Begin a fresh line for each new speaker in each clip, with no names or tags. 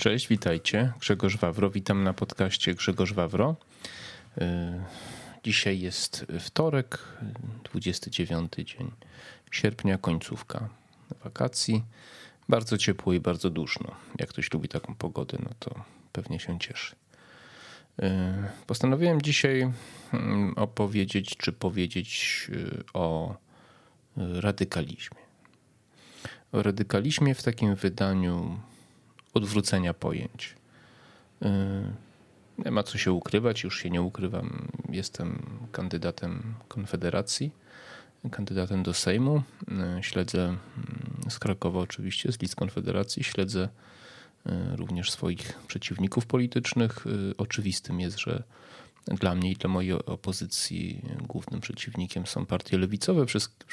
Cześć, witajcie. Grzegorz Wawro. Witam na podcaście Grzegorz Wawro. Y, dzisiaj jest wtorek, 29 dzień sierpnia, końcówka wakacji. Bardzo ciepło i bardzo duszno. Jak ktoś lubi taką pogodę, no to pewnie się cieszy. Y, postanowiłem dzisiaj mm, opowiedzieć, czy powiedzieć y, o radykalizmie. O radykalizmie w takim wydaniu odwrócenia pojęć. Y, nie ma co się ukrywać, już się nie ukrywam. Jestem kandydatem Konfederacji, kandydatem do Sejmu. Y, śledzę mm, z Krakowa oczywiście, z list Konfederacji, śledzę y, również swoich przeciwników politycznych. Oczywistym jest, że dla mnie i dla mojej opozycji głównym przeciwnikiem są partie lewicowe,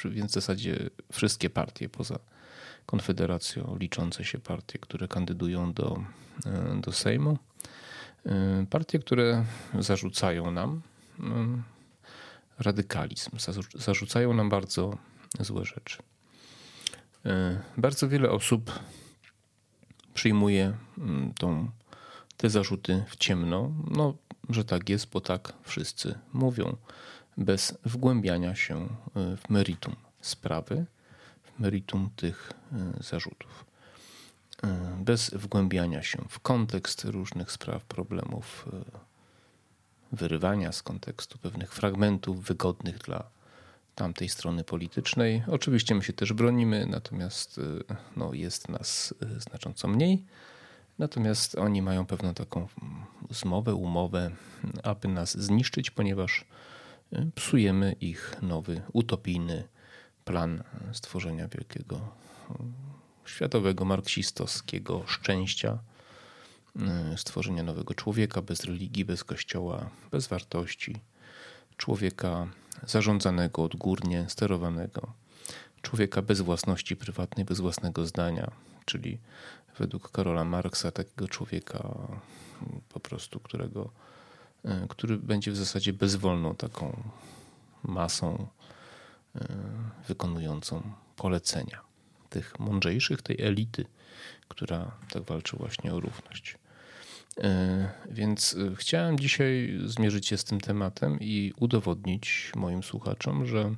więc w zasadzie wszystkie partie poza Konfederacją liczące się partie, które kandydują do, e, do Sejmu. E, partie, które zarzucają nam e, radykalizm, zarzucają nam bardzo złe rzeczy. Bardzo wiele osób przyjmuje mm, tą, te zarzuty w ciemno, no, że tak jest, bo tak wszyscy mówią, bez wgłębiania się w meritum sprawy meritum tych e, zarzutów. E, bez wgłębiania się w kontekst różnych spraw, problemów, e, wyrywania z kontekstu pewnych fragmentów wygodnych dla tamtej strony politycznej. Oczywiście my się też bronimy, natomiast no, jest nas znacząco mniej. Natomiast oni mają pewną taką zmowę, umowę, aby nas zniszczyć, ponieważ psujemy ich nowy, utopijny plan stworzenia wielkiego światowego marksistowskiego szczęścia, y, stworzenia nowego człowieka bez religii, bez kościoła, bez wartości, człowieka zarządzanego odgórnie, sterowanego, człowieka bez własności prywatnej, bez własnego zdania, czyli według Karola Marksa takiego człowieka po prostu, którego, y, który będzie w zasadzie bezwolną taką masą E, wykonującą polecenia tych mądrzejszych, tej elity, która tak walczy właśnie o równość. E, więc e, chciałem dzisiaj zmierzyć się z tym tematem i udowodnić moim słuchaczom, że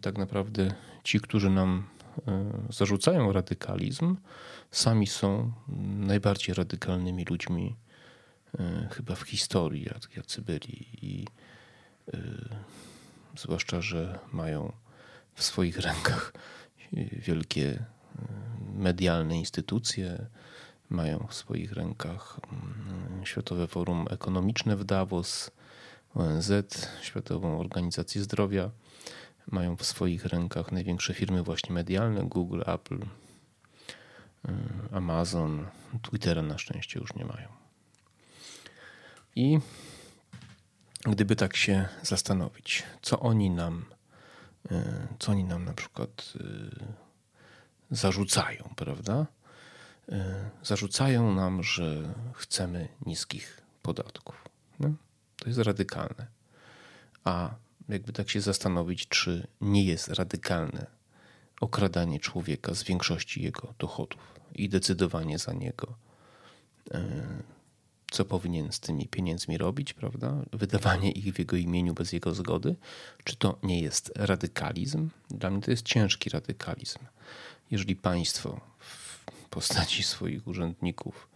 tak naprawdę ci, którzy nam zarzucają radykalizm, sami są najbardziej radykalnymi ludźmi chyba w historii, jacy byli. I zwłaszcza, że mają w swoich rękach wielkie e, medialne instytucje, mają w swoich rękach mm, Światowe Forum Ekonomiczne w Davos, ONZ, Światową Organizację Zdrowia, mają w swoich rękach największe firmy właśnie medialne, Google, Apple, e, Amazon, Twittera na szczęście już nie mają. I gdyby tak się zastanowić, co oni nam, co oni nam na przykład e, zarzucają, prawda? E, zarzucają nam, że chcemy niskich podatków. No, to jest radykalne. A jakby tak się zastanowić, czy nie jest radykalne okradanie człowieka z większości jego dochodów i decydowanie za niego co powinien z tymi pieniędzmi robić, prawda? Wydawanie ich w jego imieniu bez jego zgody, czy to nie jest radykalizm? Dla mnie to jest ciężki radykalizm. Jeżeli państwo w postaci swoich urzędników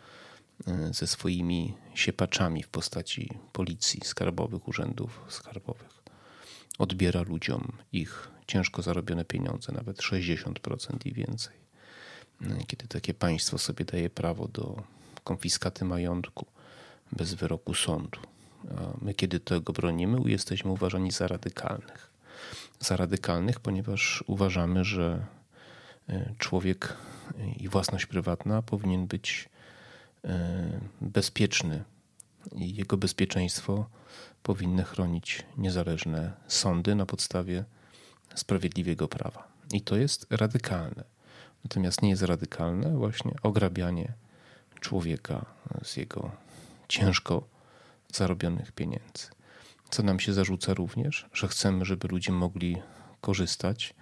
e, ze swoimi siepaczami w postaci policji, skarbowych, urzędów skarbowych odbiera ludziom ich ciężko zarobione pieniądze, nawet 60% i więcej. E, kiedy takie państwo sobie daje prawo do konfiskaty majątku, bez wyroku sądu. A my, kiedy tego bronimy, jesteśmy uważani za radykalnych. Za radykalnych, ponieważ uważamy, że e, człowiek i własność prywatna powinien być e, bezpieczny i jego bezpieczeństwo powinny chronić niezależne sądy na podstawie sprawiedliwego prawa. I to jest radykalne. Natomiast nie jest radykalne właśnie ograbianie człowieka z jego ciężko zarobionych pieniędzy. Co nam się zarzuca również, że chcemy, żeby ludzie mogli korzystać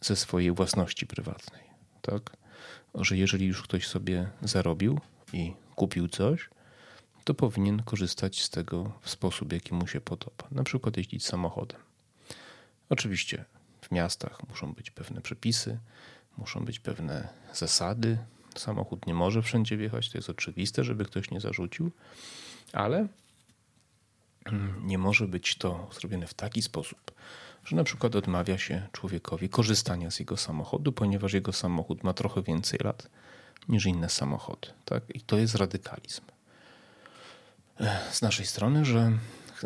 ze swojej własności prywatnej. Tak? Że jeżeli już ktoś sobie zarobił, i kupił coś, to powinien korzystać z tego w sposób, jaki mu się podoba. Na przykład jeździć samochodem. Oczywiście w miastach muszą być pewne przepisy, muszą być pewne zasady. Samochód nie może wszędzie wjechać, to jest oczywiste, żeby ktoś nie zarzucił, ale nie może być to zrobione w taki sposób, że na przykład odmawia się człowiekowi korzystania z jego samochodu, ponieważ jego samochód ma trochę więcej lat niż inne samochody. Tak? I to jest radykalizm. Z naszej strony, że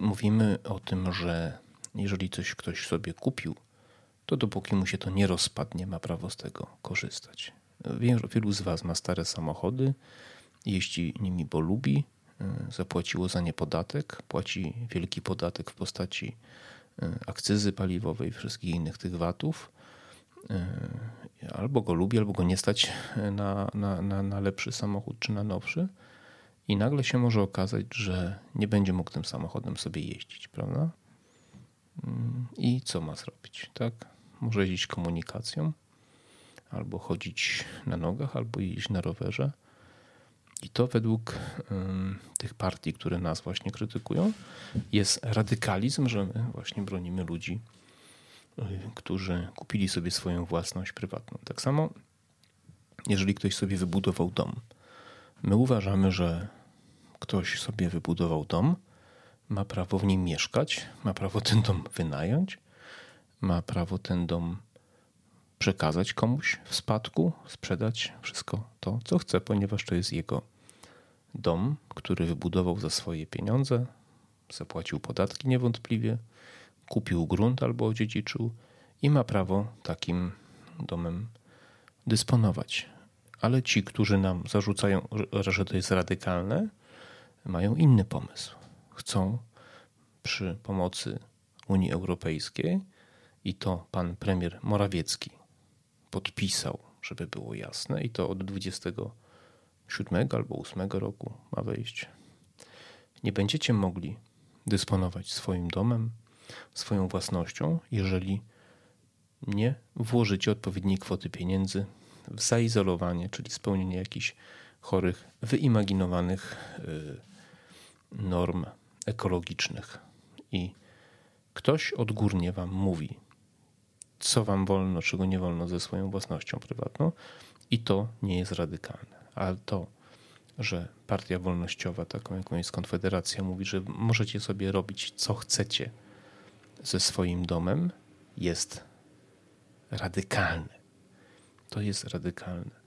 mówimy o tym, że jeżeli coś ktoś sobie kupił, to dopóki mu się to nie rozpadnie, ma prawo z tego korzystać. Wielu z Was ma stare samochody, jeździ nimi, bo lubi, y, zapłaciło za nie podatek, płaci wielki podatek w postaci y, akcyzy paliwowej, wszystkich innych tych watów. Y, albo go lubi, albo go nie stać na, na, na, na lepszy samochód czy na nowszy. I nagle się może okazać, że nie będzie mógł tym samochodem sobie jeździć, prawda? I co ma zrobić, tak? Może jeździć komunikacją, albo chodzić na nogach, albo jeździć na rowerze. I to według tych partii, które nas właśnie krytykują, jest radykalizm, że my właśnie bronimy ludzi, y, którzy kupili sobie swoją własność prywatną. Tak samo, jeżeli ktoś sobie wybudował dom, my uważamy, że ktoś sobie wybudował dom, ma prawo w nim mieszkać, ma prawo ten dom wynająć, ma prawo ten dom przekazać komuś w spadku, sprzedać wszystko to, co chce, ponieważ to jest jego dom, który wybudował za swoje pieniądze, zapłacił podatki niewątpliwie, kupił grunt albo odziedziczył i ma prawo takim domem dysponować. Ale ci, którzy nam zarzucają, że to jest radykalne, mają inny pomysł. Chcą przy pomocy Unii Europejskiej i to pan premier Morawiecki podpisał, żeby było jasne, i to od 27 albo 8 roku ma wejść. Nie będziecie mogli dysponować swoim domem, swoją własnością, jeżeli nie włożycie odpowiedniej kwoty pieniędzy w zaizolowanie, czyli spełnienie jakichś chorych, wyimaginowanych y, norm ekologicznych. I ktoś odgórnie wam mówi, co wam wolno, czego nie wolno ze swoją własnością prywatną, i to nie jest radykalne. Ale to, że partia wolnościowa, taką jaką jest Konfederacja, mówi, że możecie sobie robić co chcecie ze swoim domem, jest radykalne. To jest radykalne.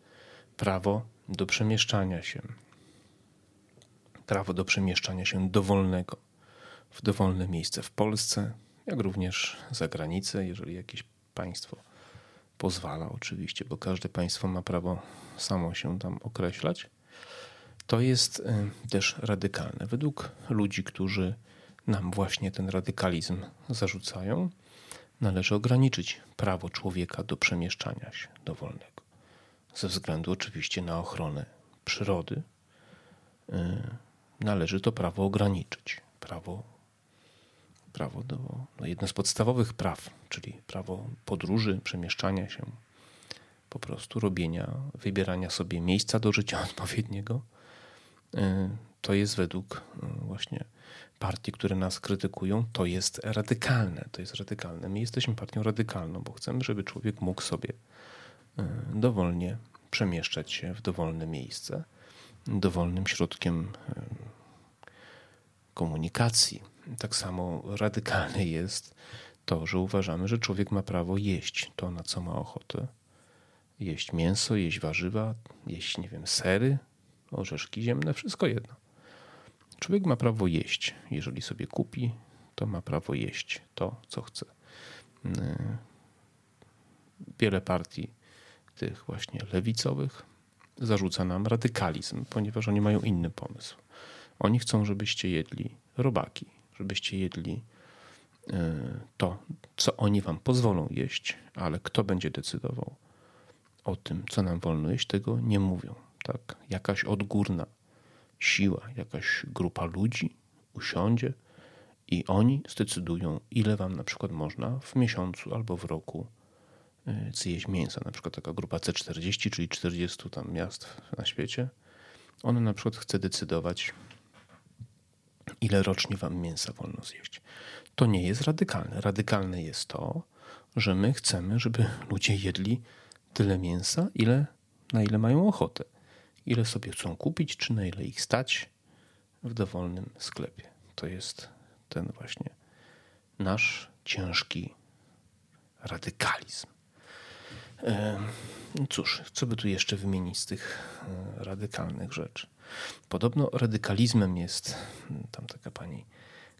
Prawo do przemieszczania się. Prawo do przemieszczania się dowolnego w dowolne miejsce w Polsce, jak również za granicę, jeżeli jakieś państwo pozwala, oczywiście, bo każde państwo ma prawo samo się tam określać. To jest y, też radykalne. Według ludzi, którzy nam właśnie ten radykalizm zarzucają, należy ograniczyć prawo człowieka do przemieszczania się dowolnego. Ze względu oczywiście na ochronę przyrody, y, należy to prawo ograniczyć. Prawo prawo do, no jedno z podstawowych praw, czyli prawo podróży, przemieszczania się, po prostu robienia, wybierania sobie miejsca do życia odpowiedniego, y, to jest według y, właśnie partii, które nas krytykują, to jest radykalne. To jest radykalne. My jesteśmy partią radykalną, bo chcemy, żeby człowiek mógł sobie y, dowolnie przemieszczać się w dowolne miejsce, dowolnym środkiem komunikacji tak samo radykalne jest to, że uważamy, że człowiek ma prawo jeść to, na co ma ochotę. Jeść mięso, jeść warzywa, jeść, nie wiem, sery, orzeszki ziemne, wszystko jedno. Człowiek ma prawo jeść. Jeżeli sobie kupi, to ma prawo jeść to, co chce. Mm. Wiele partii tych właśnie lewicowych zarzuca nam radykalizm, ponieważ oni mają inny pomysł. Oni chcą, żebyście jedli robaki, żebyście jedli e, to, co oni wam pozwolą jeść, ale kto będzie decydował o tym, co nam wolno jeść, tego nie mówią. Tak? Jakaś odgórna siła, jakaś grupa ludzi usiądzie i oni zdecydują, ile wam na przykład można w miesiącu albo w roku e, zjeść mięsa. Na przykład taka grupa C40, czyli 40 tam miast na świecie, Ona na przykład chce decydować, ile rocznie wam mięsa wolno zjeść. To nie jest radykalne. Radykalne jest to, że my chcemy, żeby ludzie jedli tyle mięsa, ile, na ile mają ochotę. Ile sobie chcą kupić, czy na ile ich stać w dowolnym sklepie. To jest ten właśnie nasz ciężki radykalizm. Cóż, co by tu jeszcze wymienić z tych e, radykalnych rzeczy? Podobno radykalizmem jest tam taka pani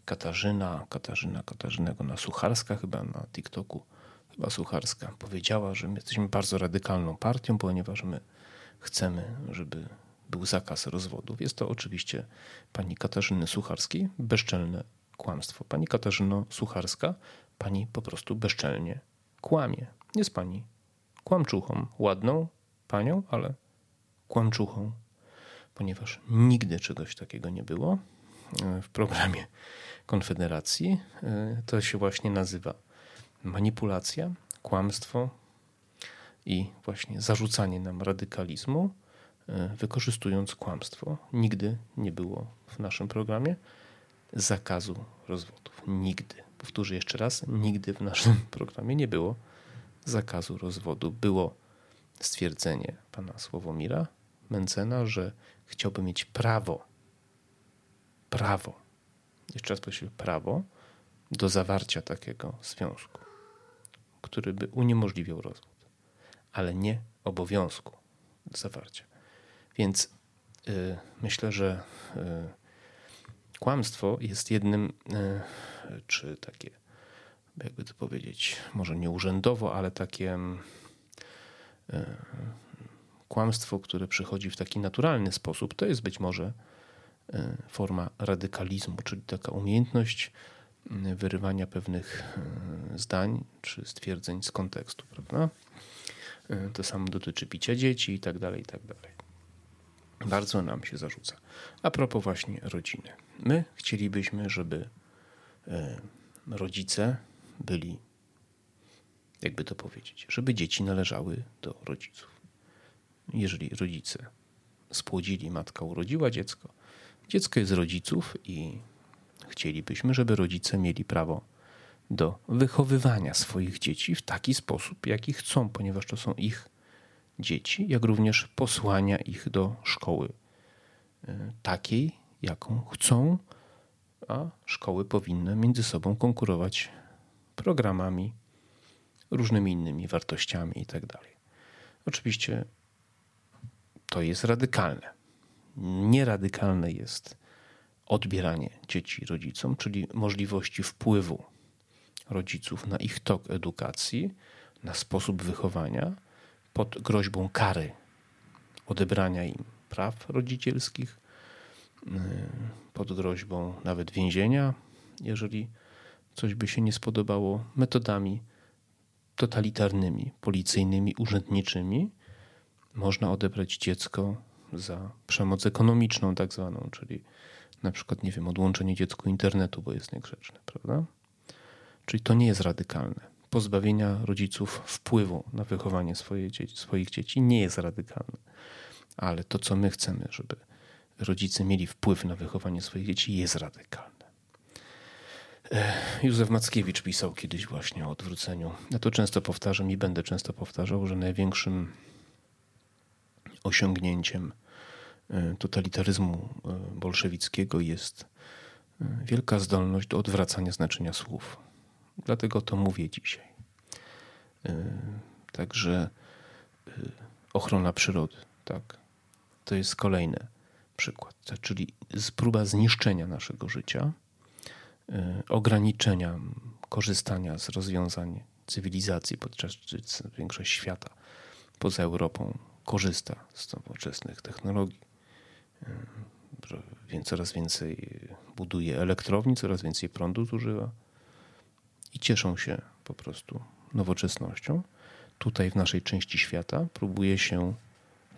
Katarzyna, Katarzyna, Katarzynego na Sucharska chyba na TikToku, chyba Sucharska, powiedziała, że my jesteśmy bardzo radykalną partią, ponieważ my chcemy, żeby był zakaz rozwodów. Jest to oczywiście pani Katarzyny Sucharskiej bezczelne kłamstwo. Pani Katarzyno Sucharska, pani po prostu bezczelnie kłamie. Jest pani kłamczuchą, ładną panią, ale kłamczuchą, ponieważ nigdy czegoś takiego nie było e, w programie Konfederacji. E, to się właśnie nazywa manipulacja, kłamstwo i właśnie zarzucanie nam radykalizmu, e, wykorzystując kłamstwo. Nigdy nie było w naszym programie zakazu rozwodów. Nigdy. Powtórzę jeszcze raz, nigdy w naszym programie nie było zakazu rozwodu. Było stwierdzenie pana Sławomira Mencena, że chciałby mieć prawo, prawo, jeszcze raz powiem, prawo do zawarcia takiego związku, który by uniemożliwiał rozwód, ale nie obowiązku zawarcia. Więc y, myślę, że y, kłamstwo jest jednym, e, czy takie, jakby to powiedzieć, może nie urzędowo, ale takie e, kłamstwo, które przychodzi w taki naturalny sposób, to jest być może e, forma radykalizmu, czyli taka umiejętność wyrywania pewnych zdań czy stwierdzeń z kontekstu, prawda? To samo dotyczy picia dzieci i tak dalej, i tak dalej. Bardzo nam się zarzuca. A propos właśnie rodziny. My chcielibyśmy, żeby e, rodzice byli, jakby to powiedzieć, żeby dzieci należały do rodziców. Jeżeli rodzice spłodzili, matka urodziła dziecko, dziecko jest rodziców i chcielibyśmy, żeby rodzice mieli prawo do wychowywania swoich dzieci w taki sposób, jaki chcą, ponieważ to są ich dzieci, jak również posłania ich do szkoły e, takiej, jaką chcą, a szkoły powinny między sobą konkurować programami, różnymi innymi wartościami itd. Tak Oczywiście to jest radykalne. Nieradykalne jest odbieranie dzieci rodzicom, czyli możliwości wpływu rodziców na ich tok edukacji, na sposób wychowania pod groźbą kary odebrania im praw rodzicielskich, y, pod groźbą nawet więzienia, jeżeli coś by się nie spodobało, metodami totalitarnymi, policyjnymi, urzędniczymi, można odebrać dziecko za przemoc ekonomiczną, tak zwaną, czyli na przykład, nie wiem, odłączenie dziecku internetu, bo jest niegrzeczne, prawda? Czyli to nie jest radykalne pozbawienia rodziców wpływu na wychowanie swoje dzieci, swoich dzieci nie jest radykalne. Ale to, co my chcemy, żeby rodzice mieli wpływ na wychowanie swoich dzieci, jest radykalne. Józef Mackiewicz pisał kiedyś właśnie o odwróceniu. Ja to często powtarzam i będę często powtarzał, że największym osiągnięciem e, totalitaryzmu e, bolszewickiego jest e, wielka zdolność do odwracania znaczenia słów. Dlatego to mówię dzisiaj. Także ochrona przyrody, tak. To jest kolejny przykład, czyli próba zniszczenia naszego życia, ograniczenia korzystania z rozwiązań cywilizacji, podczas gdy większość świata poza Europą korzysta z nowoczesnych technologii. Więc coraz więcej buduje elektrowni, coraz więcej prądu zużywa i cieszą się po prostu nowoczesnością. Tutaj w naszej części świata próbuje się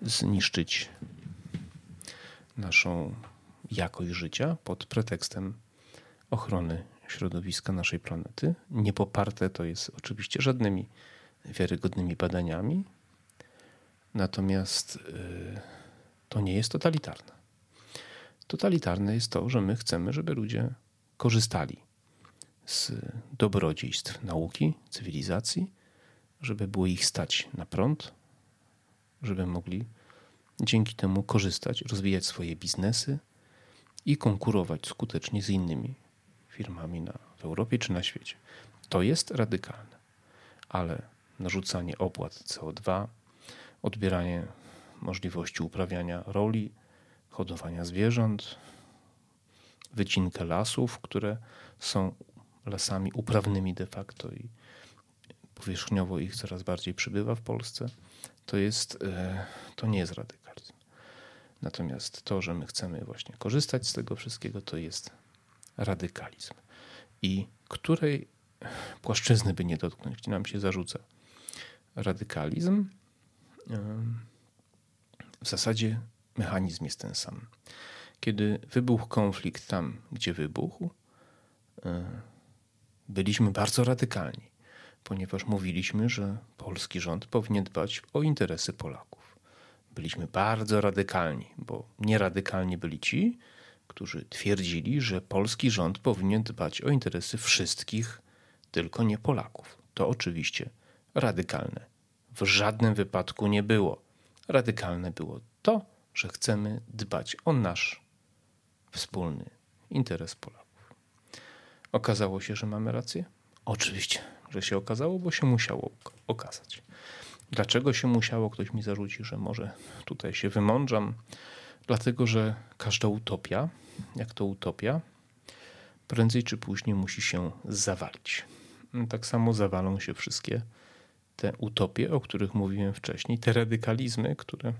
zniszczyć naszą jakość życia pod pretekstem ochrony środowiska naszej planety. Nie poparte to jest oczywiście żadnymi wiarygodnymi badaniami, natomiast y, to nie jest totalitarne. Totalitarne jest to, że my chcemy, żeby ludzie korzystali z dobrodziejstw nauki, cywilizacji, żeby było ich stać na prąd, żeby mogli dzięki temu korzystać, rozwijać swoje biznesy i konkurować skutecznie z innymi firmami na, w Europie czy na świecie. To jest radykalne, ale narzucanie opłat CO2, odbieranie możliwości uprawiania roli, hodowania zwierząt, wycinkę lasów, które są lasami uprawnymi de facto i powierzchniowo ich coraz bardziej przybywa w Polsce, to, jest, e, to nie jest radykalizm. Natomiast to, że my chcemy właśnie korzystać z tego wszystkiego, to jest radykalizm. I której płaszczyzny by nie dotknąć, nam się zarzuca radykalizm, w zasadzie mechanizm jest ten sam. Kiedy wybuchł konflikt tam, gdzie wybuchł, e, byliśmy bardzo radykalni ponieważ mówiliśmy, że polski rząd powinien dbać o interesy Polaków. Byliśmy bardzo radykalni, bo nieradykalni byli ci, którzy twierdzili, że polski rząd powinien dbać o interesy wszystkich, tylko nie Polaków. To oczywiście radykalne. W żadnym wypadku nie było. Radykalne było to, że chcemy dbać o nasz wspólny interes Polaków. Okazało się, że mamy rację? Oczywiście że się okazało, bo się musiało okazać. Dlaczego się musiało? Ktoś mi zarzuci, że może tutaj się wymądrzam. Dlatego, że każda utopia, jak to utopia, prędzej czy później musi się zawalić. Tak samo zawalą się wszystkie te utopie, o których mówiłem wcześniej, te radykalizmy, które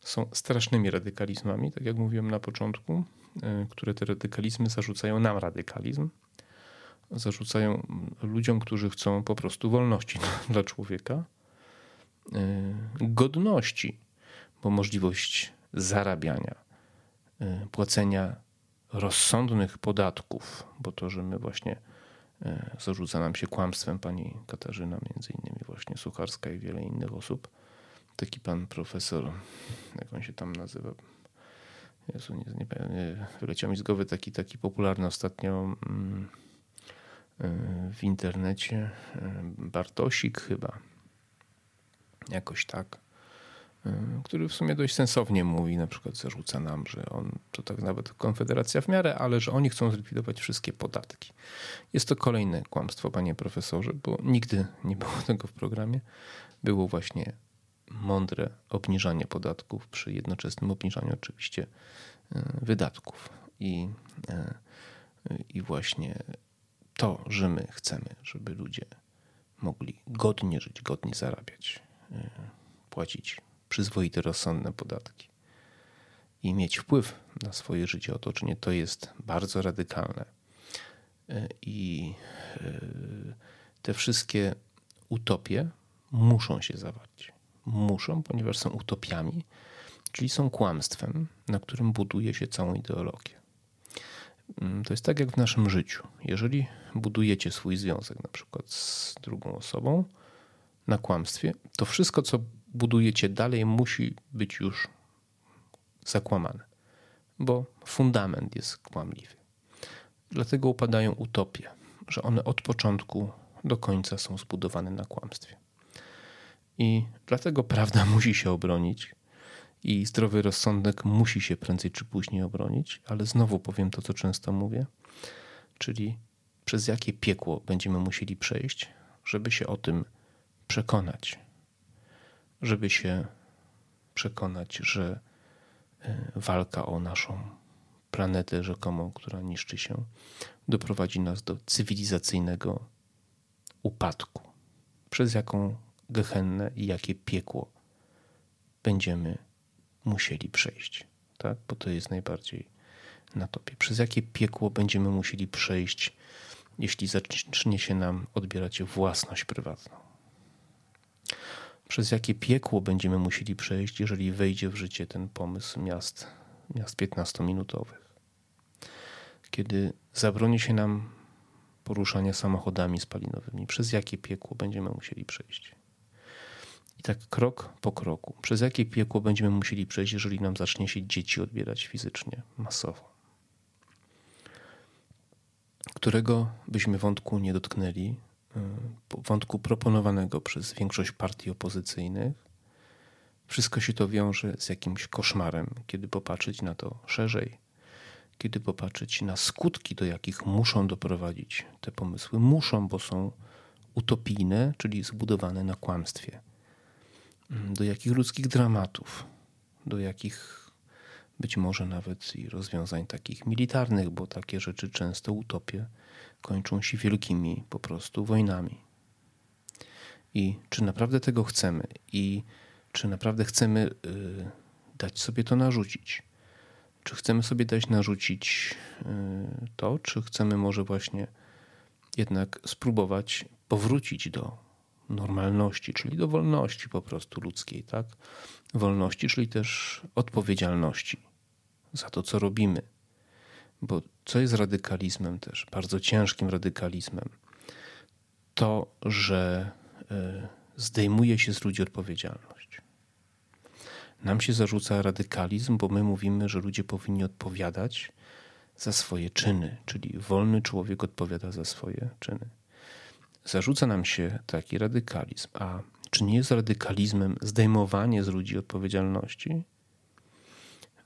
są strasznymi radykalizmami, tak jak mówiłem na początku, e, które te radykalizmy zarzucają nam radykalizm zarzucają ludziom, którzy chcą po prostu wolności dla człowieka, e, godności, bo możliwość zarabiania, e, płacenia rozsądnych podatków, bo to, że my właśnie e, zarzuca nam się kłamstwem pani Katarzyna, między innymi właśnie Sucharska i wiele innych osób. Taki pan profesor, jak on się tam nazywa, Jezu, nie, nie, nie wyleciał mi z głowy taki, taki popularny ostatnio mm, w internecie. Bartosik chyba. Jakoś tak. Który w sumie dość sensownie mówi, na przykład zarzuca nam, że on, to tak nawet Konfederacja w miarę, ale że oni chcą zlikwidować wszystkie podatki. Jest to kolejne kłamstwo, panie profesorze, bo nigdy nie było tego w programie. Było właśnie mądre obniżanie podatków przy jednoczesnym obniżaniu oczywiście e, wydatków. I, e, i właśnie to, że my chcemy, żeby ludzie mogli godnie żyć, godnie zarabiać, płacić przyzwoite, rozsądne podatki i mieć wpływ na swoje życie, otoczenie, to jest bardzo radykalne. E, I e, te wszystkie utopie muszą się zawarć. Muszą, ponieważ są utopiami, czyli są kłamstwem, na którym buduje się całą ideologię. Mm, to jest tak jak w naszym życiu. Jeżeli budujecie swój związek na przykład z drugą osobą na kłamstwie, to wszystko, co budujecie dalej, musi być już zakłamane, bo fundament jest kłamliwy. Dlatego upadają utopie, że one od początku do końca są zbudowane na kłamstwie. I dlatego prawda musi się obronić, i zdrowy rozsądek musi się prędzej czy później obronić, ale znowu powiem to, co często mówię, czyli przez jakie piekło będziemy musieli przejść, żeby się o tym przekonać, żeby się przekonać, że e, walka o naszą planetę rzekomą, która niszczy się, doprowadzi nas do cywilizacyjnego upadku. Przez jaką gehennę i jakie piekło będziemy musieli przejść, tak? bo to jest najbardziej na topie. Przez jakie piekło będziemy musieli przejść, jeśli zacznie się nam odbierać własność prywatną? Przez jakie piekło będziemy musieli przejść, jeżeli wejdzie w życie ten pomysł miast, miast 15-minutowych? Kiedy zabroni się nam poruszania samochodami spalinowymi, przez jakie piekło będziemy musieli przejść? I tak krok po kroku. Przez jakie piekło będziemy musieli przejść, jeżeli nam zacznie się dzieci odbierać fizycznie, masowo? Którego byśmy wątku nie dotknęli, wątku proponowanego przez większość partii opozycyjnych, wszystko się to wiąże z jakimś koszmarem, kiedy popatrzeć na to szerzej, kiedy popatrzeć na skutki, do jakich muszą doprowadzić te pomysły. Muszą, bo są utopijne, czyli zbudowane na kłamstwie. Mm, do jakich ludzkich dramatów, do jakich być może nawet i rozwiązań takich militarnych, bo takie rzeczy często utopie kończą się wielkimi po prostu wojnami. I czy naprawdę tego chcemy? I czy naprawdę chcemy y, dać sobie to narzucić? Czy chcemy sobie dać narzucić y, to, czy chcemy może właśnie jednak spróbować powrócić do normalności, czyli do wolności po prostu ludzkiej, tak? Wolności, czyli też odpowiedzialności za to, co robimy. Bo co jest radykalizmem też, bardzo ciężkim radykalizmem? To, że y, zdejmuje się z ludzi odpowiedzialność. Nam się zarzuca radykalizm, bo my mówimy, że ludzie powinni odpowiadać za swoje czyny, czyli wolny człowiek odpowiada za swoje czyny. Zarzuca nam się taki radykalizm. A czy nie jest radykalizmem zdejmowanie z ludzi odpowiedzialności?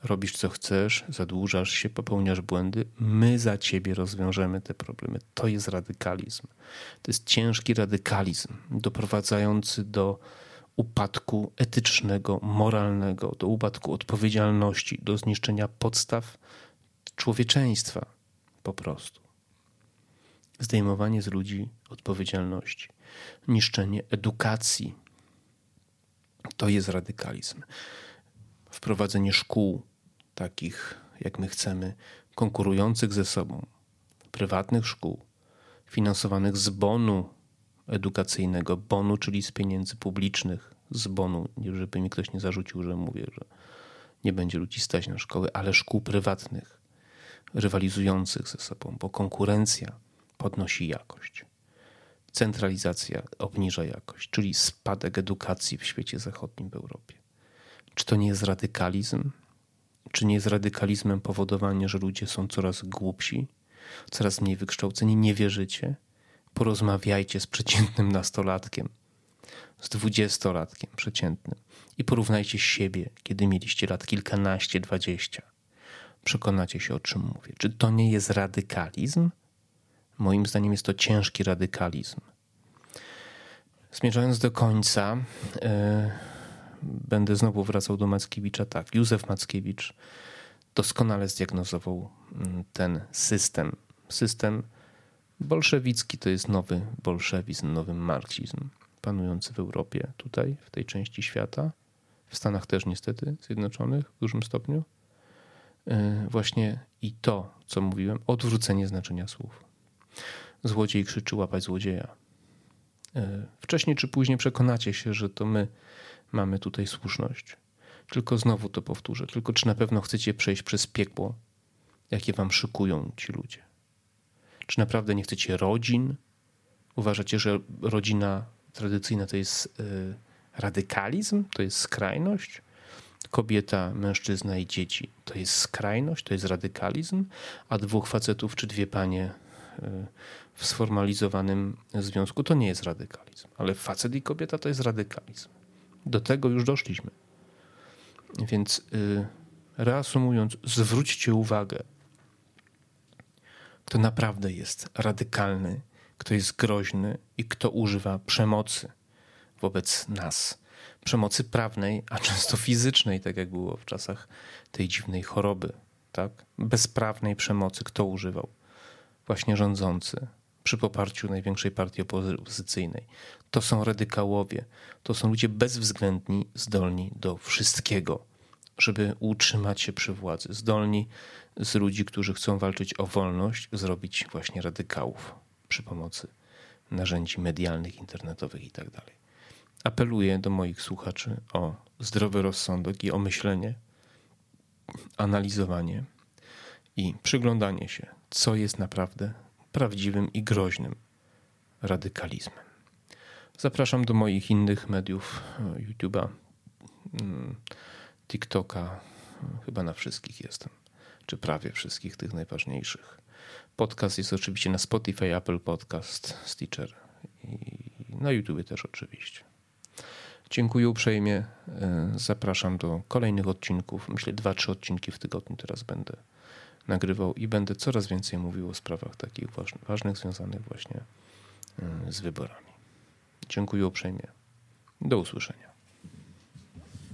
Robisz co chcesz, zadłużasz się, popełniasz błędy, my za ciebie rozwiążemy te problemy. To jest radykalizm. To jest ciężki radykalizm, doprowadzający do upadku etycznego, moralnego, do upadku odpowiedzialności, do zniszczenia podstaw człowieczeństwa po prostu. Zdejmowanie z ludzi odpowiedzialności, niszczenie edukacji to jest radykalizm. Wprowadzenie szkół takich, jak my chcemy, konkurujących ze sobą, prywatnych szkół, finansowanych z bonu edukacyjnego, bonu, czyli z pieniędzy publicznych, z bonu, żeby mi ktoś nie zarzucił, że mówię, że nie będzie ludzi stać na szkoły, ale szkół prywatnych, rywalizujących ze sobą, bo konkurencja podnosi jakość. Centralizacja obniża jakość, czyli spadek edukacji w świecie zachodnim, w Europie. Czy to nie jest radykalizm? Czy nie jest radykalizmem powodowanie, że ludzie są coraz głupsi, coraz mniej wykształceni? Nie wierzycie? porozmawiajcie z przeciętnym nastolatkiem, z dwudziestolatkiem przeciętnym i porównajcie siebie, kiedy mieliście lat kilkanaście, dwadzieścia. Przekonacie się, o czym mówię. Czy to nie jest radykalizm? Moim zdaniem jest to ciężki radykalizm. Zmierzając do końca, yy, będę znowu wracał do Mackiewicza. Tak, Józef Mackiewicz doskonale zdiagnozował mm, ten system. System Bolszewicki to jest nowy bolszewizm, nowy marksizm panujący w Europie, tutaj, w tej części świata, w Stanach też niestety Zjednoczonych w dużym stopniu. E, właśnie i to, co mówiłem, odwrócenie znaczenia słów. Złodziej krzyczy łapać złodzieja. E, wcześniej czy później przekonacie się, że to my mamy tutaj słuszność. Tylko znowu to powtórzę. Tylko czy na pewno chcecie przejść przez piekło, jakie wam szykują ci ludzie? Czy naprawdę nie chcecie rodzin? Uważacie, że rodzina tradycyjna to jest y, radykalizm, to jest skrajność? Kobieta, mężczyzna i dzieci to jest skrajność, to jest radykalizm, a dwóch facetów czy dwie panie y, w sformalizowanym związku to nie jest radykalizm, ale facet i kobieta to jest radykalizm. Do tego już doszliśmy. Więc y, reasumując, zwróćcie uwagę, kto naprawdę jest radykalny, kto jest groźny i kto używa przemocy wobec nas. Przemocy prawnej, a często fizycznej, tak jak było w czasach tej dziwnej choroby. Tak? Bezprawnej przemocy kto używał? Właśnie rządzący, przy poparciu największej partii opozycyjnej. To są radykałowie, to są ludzie bezwzględni, zdolni do wszystkiego, żeby utrzymać się przy władzy, zdolni z ludzi, którzy chcą walczyć o wolność, zrobić właśnie radykałów przy pomocy narzędzi medialnych, internetowych itd. Tak Apeluję do moich słuchaczy o zdrowy rozsądek i o myślenie, analizowanie i przyglądanie się, co jest naprawdę prawdziwym i groźnym radykalizmem. Zapraszam do moich innych mediów YouTube'a, mm, TikToka, chyba na wszystkich jestem, czy prawie wszystkich tych najważniejszych. Podcast jest oczywiście na Spotify, Apple Podcast, Stitcher i na YouTube też oczywiście. Dziękuję uprzejmie. E, zapraszam do kolejnych odcinków. Myślę, dwa, trzy odcinki w tygodniu teraz będę nagrywał i będę coraz więcej mówił o sprawach takich ważnych, związanych właśnie e, z wyborami. Dziękuję uprzejmie. Do usłyszenia.